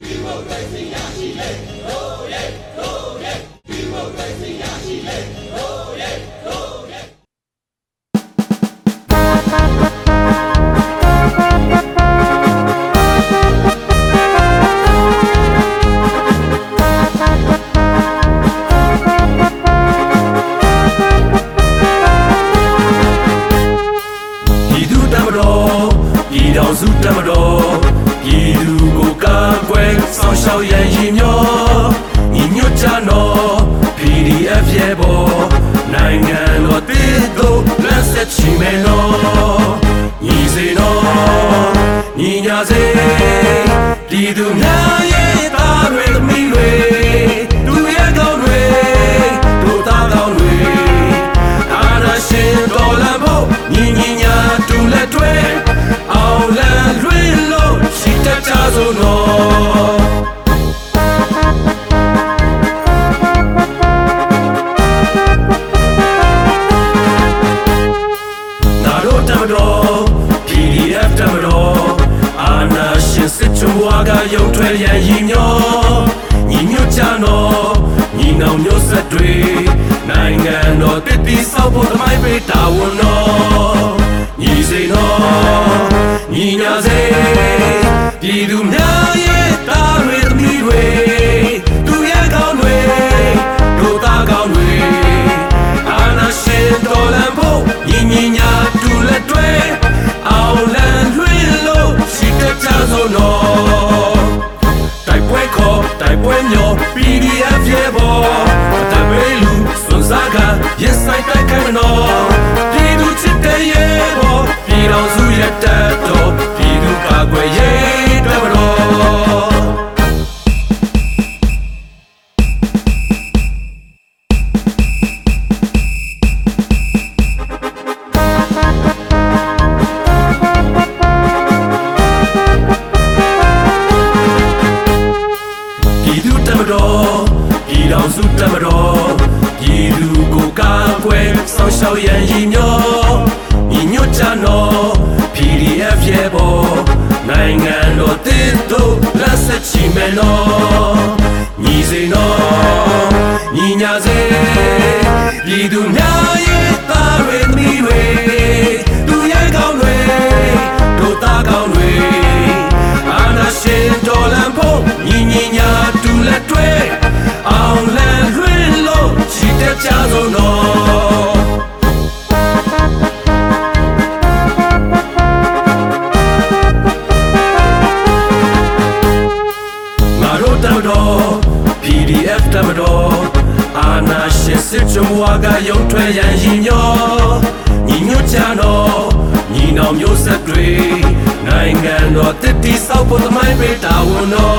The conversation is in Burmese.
Hidup tak berdoa, hidup tak berdoa, hidup ဆောင်ရှောက်ရန်ရည်မျောညီညွတ်ကြနော် PDF ရဲ့ပေါ်နိုင်ငံတော်တည်တို့လက်ဆက်ချီမယ်နော်ညီစေနော်ညီညာစေပြည်သူများ Poate ti vor mai vedea un om. တမတော်ပြည်တော်စုတမတော်ပြည်သူကိုကာကွယ်ဆောင်ရှောက်ရန်ရည်မျောညီညွတ်ကြနော် PDF ရဲ့ဘောနိုင်ငံတော်တည်တို့လက်ဆက်ချီမယ်နော်ညီစေနော်ညီညာစေပြည်သူများ ကရုံထွက်ရန်ရည်ညောညီညွတ်ကြနော်ညီနောင်မျိုးဆက်တွေနိုင်ငံတော်တည်တည်ဆောက်ဖို့သမိုင်းပေးတာဝန်တော်